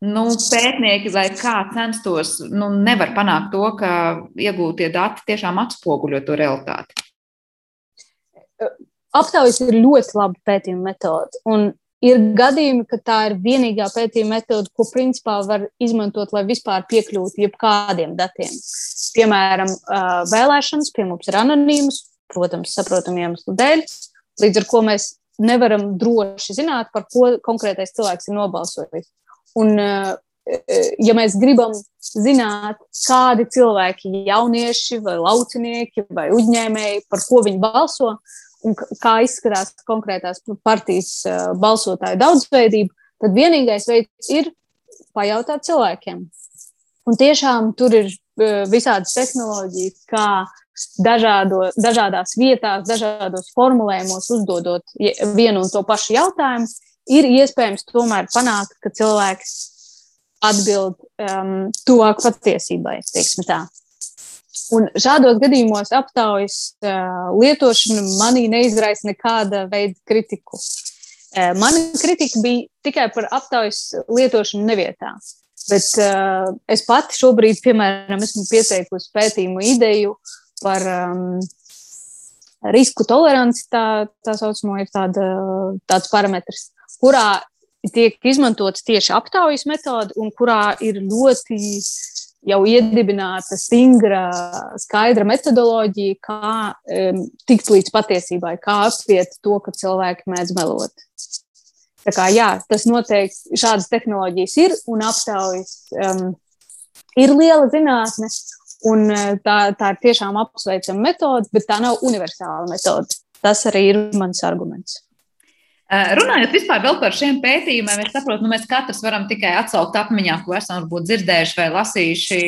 nu, pētnieki, lai kā censtos, nu, nevar panākt to, ka iegūtie dati tiešām atspoguļo to realitāti? Aptaujas ir ļoti laba pētījuma metode. Un ir gadījumi, ka tā ir vienīgā pētījuma metode, ko principā var izmantot, lai vispār piekļūtu jebkādiem datiem. Piemēram, vēlēšanas pie mums ir anonīmas, protams, saprotamu iemeslu dēļ, līdz ar ko mēs nevaram droši zināt, par ko konkrētais cilvēks ir nobalsojis. Un, ja mēs gribam zināt, kādi cilvēki, jaunieši vai laucinieki vai uzņēmēji, par ko viņi balso un kā izskatās konkrētās partijas eh, balsotāju daudzveidība, tad vienīgais veids ir pajautāt cilvēkiem. Un tiešām tur ir visādas tehnoloģijas, kā dažādo, dažādās vietās, dažādos formulējumos uzdodot vienu un to pašu jautājumu, ir iespējams tomēr panākt, ka cilvēks atbild um, tuvāk patiesībai. Un šādos gadījumos aptaujas uh, lietošana manī neizraisa nekāda veida kritiku. Uh, mana kritika bija tikai par aptaujas lietošanu nevietā. Bet uh, es pati šobrīd, piemēram, esmu pieteikusi pētījumu ideju par um, risku toleranci, tā, tā saucamo, ir tāda, tāds parametrs kurā tiek izmantots tieši aptaujas metode, un kurā ir ļoti jau iedibināta stingra, skaidra metodoloģija, kā um, tikt līdz patiesībai, kā apiet to, ka cilvēki mēdz melot. Tā kā, jā, tas noteikti šādas tehnoloģijas ir, un aptaujas um, ir liela zinātne, un tā, tā ir tiešām apsveicama metode, bet tā nav universāla metode. Tas arī ir mans arguments. Eh, runājot vispār par šiem pētījumiem, es saprotu, nu, mēs katrs varam tikai atsaukt atmiņā, ko esam varbūt dzirdējuši vai lasījuši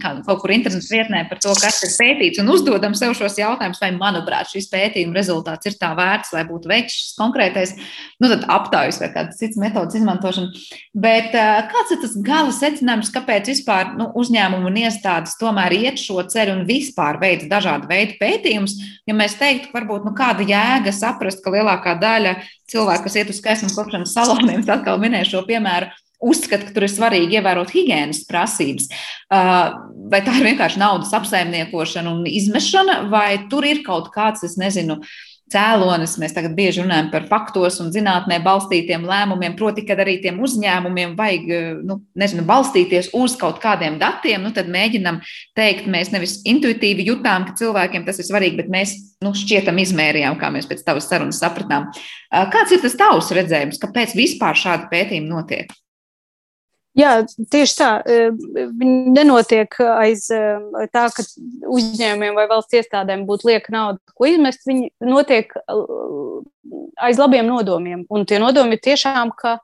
kā, kaut kur internetu vietnē par to, kas ir pētīts, un uzdodam sev šos jautājumus, vai, manuprāt, šis pētījuma rezultāts ir tā vērts, lai būtu veikts šis konkrētais, nu, aptaujas vai kādas citas metodas izmantošana. Bet eh, kāds ir tas gala secinājums, kāpēc vispār nu, uzņēmumu un iestādes tomēr iet šo ceļu un vispār veids dažādu veidu pētījumus, ja mēs teiktu, ka varbūt nu, kāda jēga saprast, ka lielākā daļa cilvēki, kas iet uz skaistuma kopšanas saloniem, atkal minēšu šo piemēru, uzskata, ka tur ir svarīgi ievērot higiēnas prasības. Uh, vai tā ir vienkārši naudas apsaimniekošana un izmešana, vai tur ir kaut kāds, es nezinu, cēlonis. Mēs tagad bieži runājam par faktos un zinātnē balstītiem lēmumiem, proti, kad arī tiem uzņēmumiem vajag nu, nezinu, balstīties uz kaut kādiem datiem, nu, tad mēģinam teikt, mēs nevis intuitīvi jutām, ka cilvēkiem tas ir svarīgi, bet mēs nu, šķietam izmērījām, kā mēs pēc tavas sarunas sapratām. Kāds ir tas tavs redzējums, kāpēc vispār šādi pētījumi notiek? Jā, tieši tā. Viņi nenotiek aiz tā, ka uzņēmumiem vai valsts iestādēm būtu lieka nauda, ko izmest. Viņi notiek aiz labiem nodomiem. Un tie nodomi ir tiešām, ka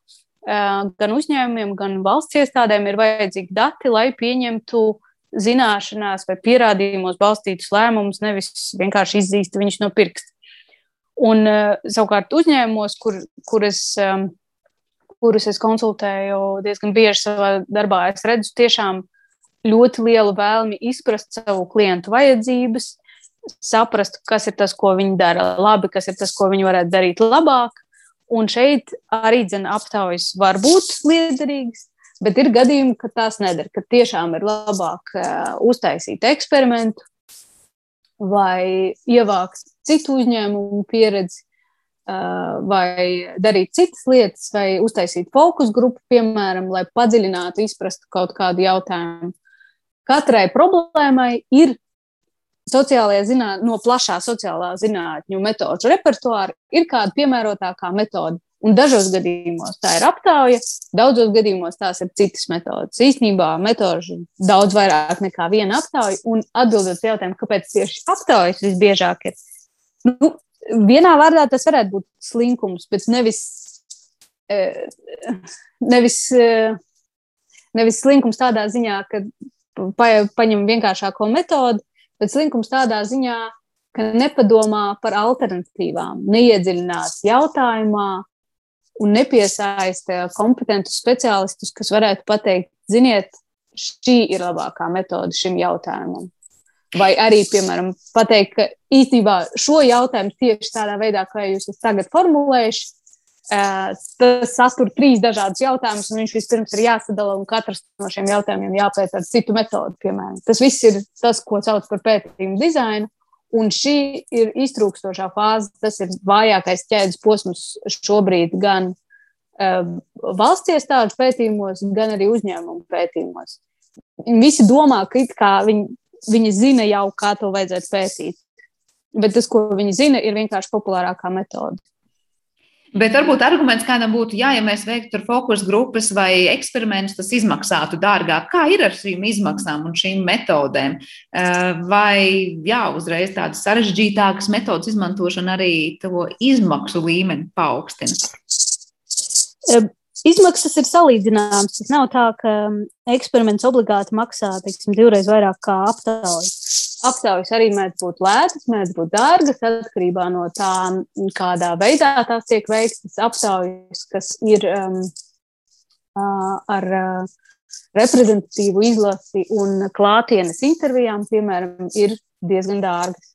gan uzņēmumiem, gan valsts iestādēm ir vajadzīgi dati, lai pieņemtu zināšanās vai pierādījumos balstītus lēmumus, nevis vienkārši izzīst viņus no pirksta. Un savukārt uzņēmumos, kur, kur es kurus es konsultēju diezgan bieži savā darbā, es redzu tiešām ļoti lielu vēlmi izprast savu klientu vajadzības, saprast, kas ir tas, ko viņi dara labi, kas ir tas, ko viņi varētu darīt labāk. Un šeit arī dzina aptaujas var būt liederīgas, bet ir gadījumi, ka tās nedara, ka tiešām ir labāk uh, uztaisīt eksperimentu vai ievākt citu uzņēmumu pieredzi, vai darīt citas lietas, vai uztaisīt fokus grupu, piemēram, lai padziļinātu, izprastu kaut kādu jautājumu. Katrai problēmai ir zinātnē, no plašā sociālā zinātņu metožu repertuāra, ir kāda piemērotākā metode. Un dažos gadījumos tā ir aptauja, daudzos gadījumos tās ir citas metodas. Īsnībā metožu daudz vairāk nekā viena aptauja. Un atbildot uz jautājumu, kāpēc tieši aptaujas visbiežāk ir, nu, vienā vārdā tas varētu būt slinkums, bet nevis, e, nevis, e, nevis slinkums tādā ziņā, ka pa, paņem vienkāršāko metodi, bet slinkums tādā ziņā, ka nepadomā par alternatīvām, neiedziļinās jautājumā un nepiesaista kompetentus speciālistus, kas varētu pateikt, ziniet, šī ir labākā metode šim jautājumam. Vai arī, piemēram, pateikt, ka īstenībā šo jautājumu tieši tādā veidā, kā jūs esat tagad formulējuši, Tas satur trīs dažādus jautājumus, un viņš vispirms ir jāsadala, un katrs no šiem jautājumiem jāpēta ar citu metodi, piemēram. Tas viss ir tas, ko sauc par pētījumu dizainu, un šī ir iztrūkstošā fāze. Tas ir vājākais ķēdes posms šobrīd gan valsts iestāžu pētījumos, gan arī uzņēmumu pētījumos. Visi domā, ka viņi, viņi zina jau, kā to vajadzētu pētīt. Bet tas, ko viņi zina, ir vienkārši populārākā metode. Bet varbūt arguments kādam būtu, jā, ja mēs veiktu fokus grupas vai eksperimentus, tas izmaksātu dārgāk. Kā ir ar šīm izmaksām un šīm metodēm? Eh, vai jā, uzreiz tādas sarežģītākas metodas izmantošana arī to izmaksu līmeni paaugstina? Izmaksas ir salīdzināmas. Tas nav tā, ka eksperiments obligāti maksā teiksim, divreiz vairāk kā aptaujas. Aptaujas arī mēdz būt lētas, mēdz būt dārgas, atkarībā no tā, kādā veidā tās tiek veiktas. Aptaujas, kas ir um, ar uh, reprezentatīvu izlasi un klātienes intervijām, piemēram, ir diezgan dārgas.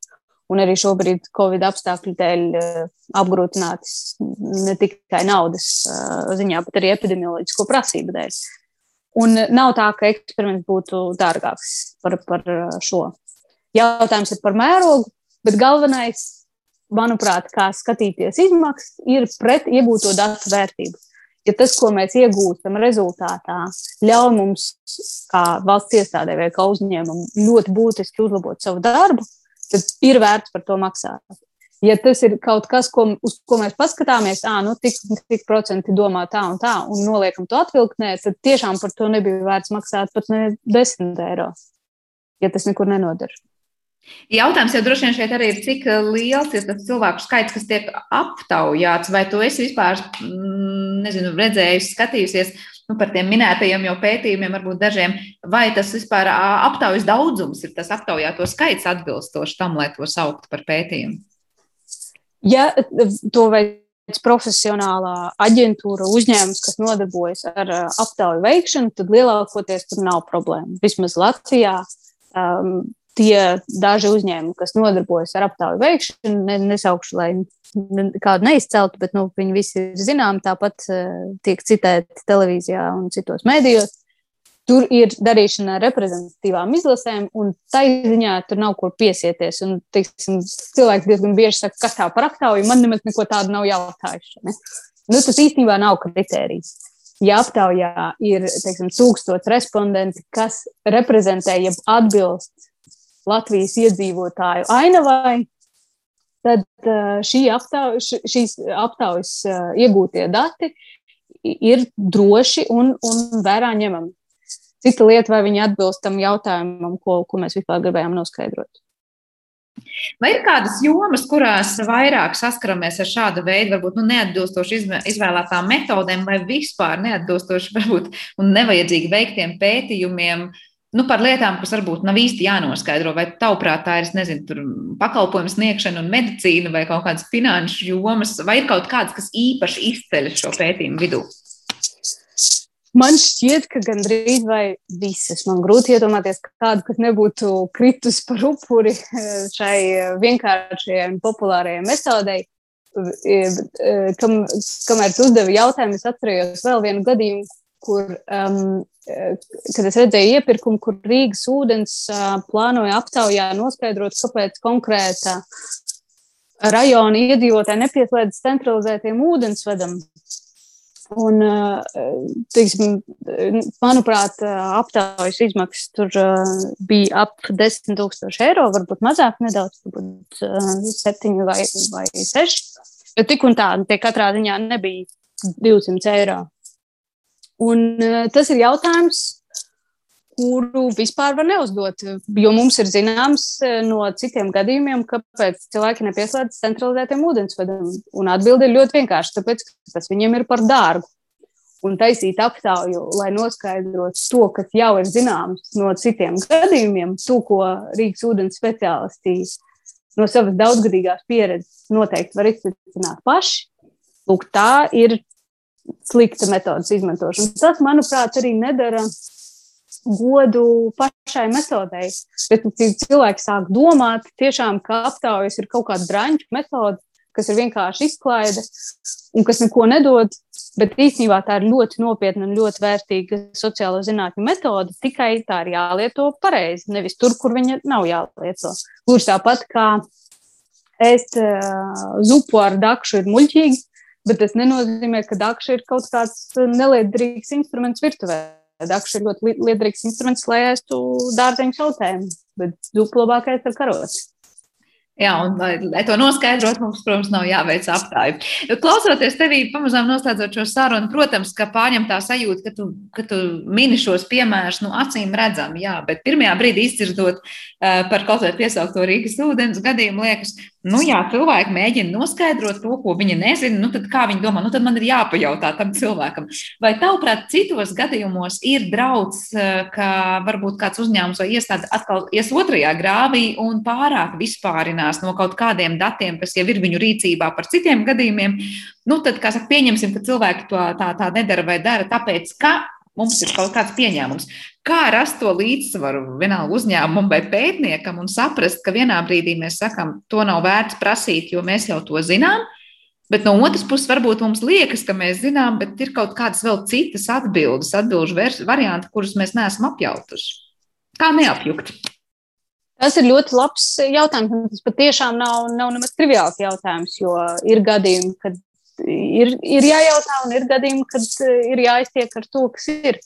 Un arī šobrīd Covid apstākļu dēļ uh, apgrūtinātas ne tikai naudas uh, ziņā, bet arī epidemioloģisko prasību dēļ. Un nav tā, ka eksperiments būtu dārgāks par, par šo. Jautājums ir par mērogu, bet galvenais, manuprāt, kā skatīties izmaksas, ir pret iegūto datu vērtību. Ja tas, ko mēs iegūstam rezultātā, ļauj mums, kā valsts iestādē vai kā uzņēmumam, ļoti būtiski uzlabot savu darbu, tad ir vērts par to maksāt. Ja tas ir kaut kas, ko, uz ko mēs paskatāmies, ah, nu, tik, tik procenti domā tā un tā, un noliekam to atvilktnē, tad tiešām par to nebija vērts maksāt pat ne 10 eiro, ja tas nekur nenodara. Jautājums jau droši vien šeit arī ir, cik liels ir tas cilvēku skaits, kas tiek aptaujāts, vai tu esi vispār, mm, nezinu, redzējis, skatījusies nu, par tiem minētajiem jau pētījumiem, varbūt dažiem, vai tas vispār aptaujas daudzums ir tas aptaujāto skaits atbilstoši tam, lai to sauktu par pētījumu? Ja to veids profesionālā aģentūra, uzņēmums, kas nodarbojas ar aptauju veikšanu, tad lielākoties tur nav problēma. Vismaz Latvijā. Um, tie daži uzņēmumi, kas nodarbojas ar aptauju veikšanu, ne, nesaukšu, lai kādu neizceltu, bet nu, viņi visi ir zināmi, tāpat uh, tiek citēti televīzijā un citos mēdījos. Tur ir darīšana ar reprezentatīvām izlasēm, un tā ziņā tur nav kur piesieties. Un, teiksim, cilvēks diezgan bieži saka, kas tā par aptauju, man nemaz neko tādu nav jautājuši. Ne? Nu, tas īstenībā nav kritērijs. Ja aptaujā ir teiksim, tūkstots respondenti, kas reprezentē, jeb atbilst Latvijas iedzīvotāju ainavai, tad šī aptauj, šīs aptaujas iegūtie dati ir droši un, un vērā ņemami. Cita lieta, vai viņi atbilst tam jautājumam, ko, ko mēs vispār gribējām noskaidrot. Vai ir kādas jomas, kurās vairāk saskaramies ar šādu veidu, varbūt nu, neatbilstoši izvēlētām metodēm, vai vispār neatbilstoši varbūt, un nevajadzīgi veiktiem pētījumiem, uh, nu, par lietām, kas varbūt nav īsti jānoskaidro, vai tavuprāt tā ir, nezinu, pakalpojumu sniegšana un medicīna vai kaut kādas finanšu jomas, vai ir kaut kāds, kas īpaši izceļas šo pētījumu vidū? Man šķiet, ka gandrīz vai visas. Man grūti iedomāties kādu, kas nebūtu kritus par upuri šai vienkāršajai un populārajai metodei. Kam, kamēr tu uzdevi jautājumu, es atcerējos vēl vienu gadījumu, kur um, kad es redzēju iepirkumu, kur Rīgas ūdens plānoja aptaujā noskaidrot, kāpēc konkrēta rajona iedzīvotāji nepieslēdz centralizētiem ūdensvedam. Un, teiksim, manuprāt, aptaujas izmaksas tur bija ap 10 tūkstoši eiro, varbūt mazāk nedaudz, varbūt 7 vai, vai 6. Bet tik un tā, tie katrā ziņā nebija 200 eiro. Un uh, tas ir jautājums, kuru vispār var neuzdot. Jo mums ir zināms uh, no citiem gadījumiem, kāpēc cilvēki nepieslēdz centralizētiem ūdensvedam. Un atbilde ir ļoti vienkārša, tāpēc, ka tas viņiem ir par dārgu. Un taisīt aptauju, lai noskaidrotu to, kas jau ir zināms no citiem gadījumiem, to, ko Rīgas ūdens speciālisti no savas daudzgadīgās pieredzes noteikti var izsvecināt paši. Lūk, tā ir slikta metodas izmantošana. Tas, manuprāt, arī nedara godu pašai metodei. Bet cilvēki sāk domāt, tiešām, ka aptaujas ir kaut kāda branču metode, kas ir vienkārši izklaide un kas neko nedod. Bet īstenībā tā ir ļoti nopietna un ļoti vērtīga sociālo zinātņu metode. Tikai tā ir jālieto pareizi, nevis tur, kur viņa nav jālieto. Gluži tāpat kā ēst uh, zupu ar dakšu ir muļķīgi, bet tas nenozīmē, ka dakša ir kaut kāds neliederīgs instruments virtuvē. Dakša ir ļoti liederīgs instruments, lai ēstu dārzeņu sautēm, bet zupu labākais ar karoci. Jā, un, lai, lai to noskaidrotu, mums, protams, nav jāveic aptāja. Klausoties tevī, pamazām noslēdzot šo sarunu, protams, ka pārņem tā sajūta, ka tu, ka tu mini šos piemērus, nu, acīm redzam, jā, bet pirmajā brīdī izdzirdot uh, par kaut vai piesaukto Rīgas ūdens gadījumu, liekas, nu, jā, cilvēki mēģina noskaidrot to, ko viņi nezina, nu, kā viņi domā, nu, tad man ir jāpajautā tam cilvēkam. Vai tavuprāt, citos gadījumos ir draudz, uh, ka varbūt kāds uzņēmums vai iestāde atkal ies otrajā grāvī un pārāk atteikšanās no kaut kādiem datiem, kas jau ir viņu rīcībā par citiem gadījumiem, nu tad, kā saka, pieņemsim, ka cilvēki to tā, tā nedara vai dara, tāpēc, ka mums ir kaut kāds pieņēmums. Kā rast to līdzsvaru vienalga uzņēmumam vai pētniekam un saprast, ka vienā brīdī mēs sakām, to nav vērts prasīt, jo mēs jau to zinām, Bet no otras puses, varbūt mums liekas, ka mēs zinām, bet ir kaut kādas vēl citas atbildes, atbildžu varianti, kurus mēs neesam apjautuši. Kā neapjukt? Tas ir ļoti labs jautājums. Tas patiešām nav, nav nemaz triviāls jautājums, jo ir gadījumi, kad ir, ir jājautā, un ir gadījumi, kad ir jāiztiek ar to, kas ir.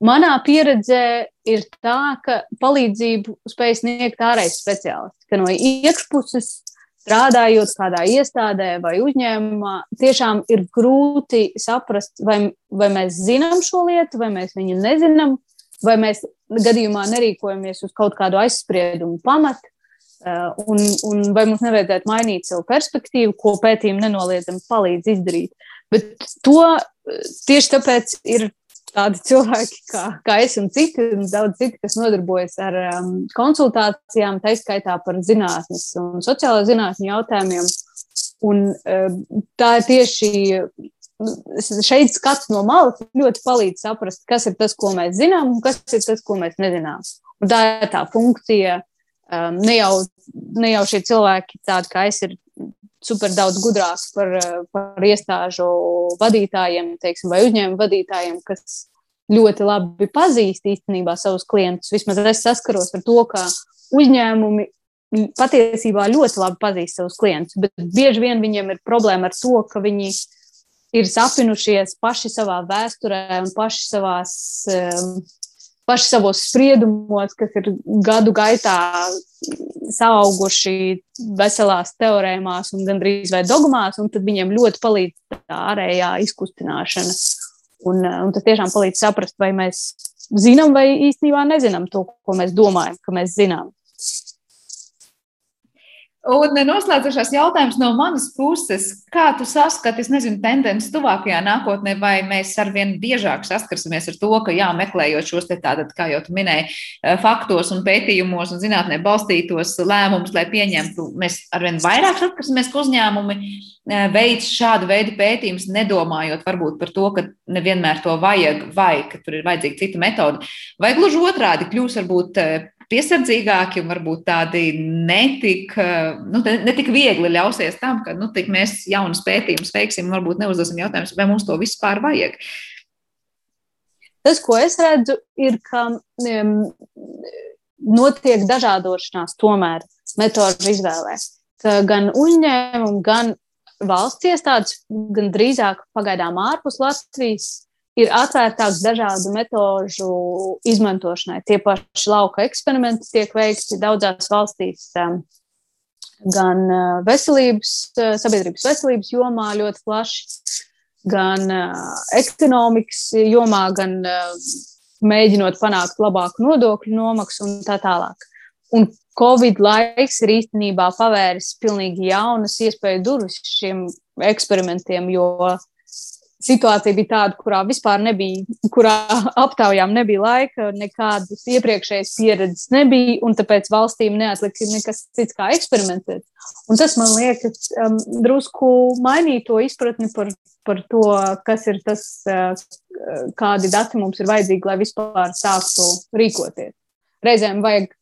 Manā pieredzē ir tā, ka palīdzību spēj sniegt ārējais speciālists, ka no iekšpuses strādājot kādā iestādē vai uzņēmumā, tiešām ir grūti saprast, vai, vai mēs zinām šo lietu, vai mēs viņu nezinām, vai mēs gadījumā nerīkojamies uz kaut kādu aizspriedumu pamatu, uh, un, un vai mums nevajadzētu mainīt savu perspektīvu, ko pētījumi nenoliedzami palīdz izdarīt. Bet to uh, tieši tāpēc ir tādi cilvēki kā, kā es un citi, un daudz citi, kas nodarbojas ar um, konsultācijām, tā izskaitā par zinātnes un sociālo zinātņu jautājumiem. Un, uh, tā ir tieši šeit skats no malas ļoti palīdz saprast, kas ir tas, ko mēs zinām, un kas ir tas, ko mēs nezinām. Un tā ir tā funkcija. Um, ne, jau, ne jau šie cilvēki, tādi kā es, ir super daudz gudrāki par, par iestāžu vadītājiem, teiksim, vai uzņēmumu vadītājiem, kas ļoti labi pazīst īstenībā savus klientus. Vismaz es saskaros ar to, ka uzņēmumi patiesībā ļoti labi pazīst savus klientus, bet bieži vien viņiem ir problēma ar to, ka viņi ir sapinušies paši savā vēsturē un paši, savās, paši savos spriedumos, kas ir gadu gaitā sauguši veselās teorēmās un gandrīz vai dogmās, un tad viņiem ļoti palīdz tā ārējā izkustināšana. Un, un tas tiešām palīdz saprast, vai mēs zinām vai īstenībā nezinām to, ko mēs domājam, ka mēs zinām. Un noslēdzošais jautājums no manas puses, kā tu saskati, es nezinu, tendenci tuvākajā nākotnē, vai mēs arvien biežāk saskarsimies ar to, ka jā, meklējot šos te tātad, kā jau tu minēji, eh, faktos un pētījumos un zinātnē balstītos lēmumus, lai pieņemtu, mēs arvien vairāk saskarsimies, ka uzņēmumi eh, veids šādu veidu pētījumus, nedomājot varbūt par to, ka nevienmēr to vajag vai ka tur ir vajadzīga cita metode, vai gluži otrādi kļūs varbūt eh, piesardzīgāki un varbūt tādi netik, nu, netik viegli ļausies tam, ka nu, mēs jaunas pētījumus veiksim un varbūt neuzdosim jautājumus, vai mums to vispār vajag. Tas, ko es redzu, ir, ka um, notiek dažādošanās tomēr metožu izvēlē. Ka gan uzņēmumi, gan valsts iestādes, gan drīzāk pagaidām ārpus Latvijas ir atvērtāks dažādu metožu izmantošanai. Tie paši lauka eksperimenti tiek veikti daudzās valstīs, um, gan uh, veselības, uh, sabiedrības veselības jomā ļoti plaši, gan uh, ekonomikas jomā, gan mēģinot panākt labāku nodokļu nomaksu un tā tālāk. Un Covid laiks ir īstenībā pavēris pilnīgi jaunas iespēju durvis šiem eksperimentiem, jo situācija bija tāda, kurā vispār nebija, kurā aptaujām nebija laika, nekādas iepriekšējas pieredzes nebija, un tāpēc valstīm neatlika nekas cits kā eksperimentēt. Un tas man liekas um, drusku mainīt to izpratni par, par to, kas ir tas, uh, kādi dati mums ir vajadzīgi, lai vispār sāktu rīkoties. Reizēm vajag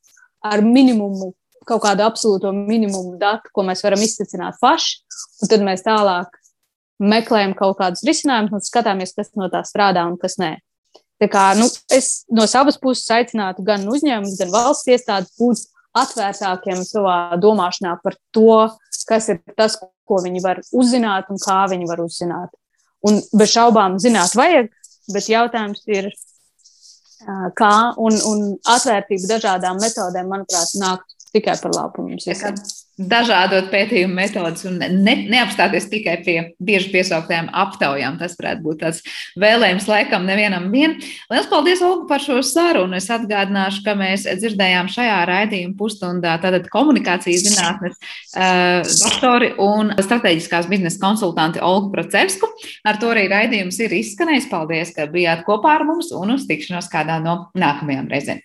ar minimumu kaut kādu absolūto minimumu datu, ko mēs varam izsacināt paši, un tad mēs tālāk meklējam kaut kādus risinājumus un skatāmies, kas no tā strādā un kas nē. Tā kā, nu, es no savas puses aicinātu gan uzņēmumus, gan valsts iestādes būt atvērtākiem savā domāšanā par to, kas ir tas, ko viņi var uzzināt un kā viņi var uzzināt. Un bez šaubām zināt vajag, bet jautājums ir, kā un, un atvērtība dažādām metodēm, manuprāt, nāk tikai par labu mums visiem dažādot pētījumu metodus un ne, neapstāties tikai pie bieži piesauktajām aptaujām. Tas varētu būt tāds vēlējums laikam nevienam vien. Lielas paldies, Olga, par šo sarunu. Es atgādināšu, ka mēs dzirdējām šajā raidījuma pusstundā tātad komunikācijas zinātnes uh, doktori un strateģiskās biznesa konsultanti Olgu Procevsku. Ar to arī raidījums ir izskanējis. Paldies, ka bijāt kopā ar mums un uz tikšanos kādā no nākamajām reizēm.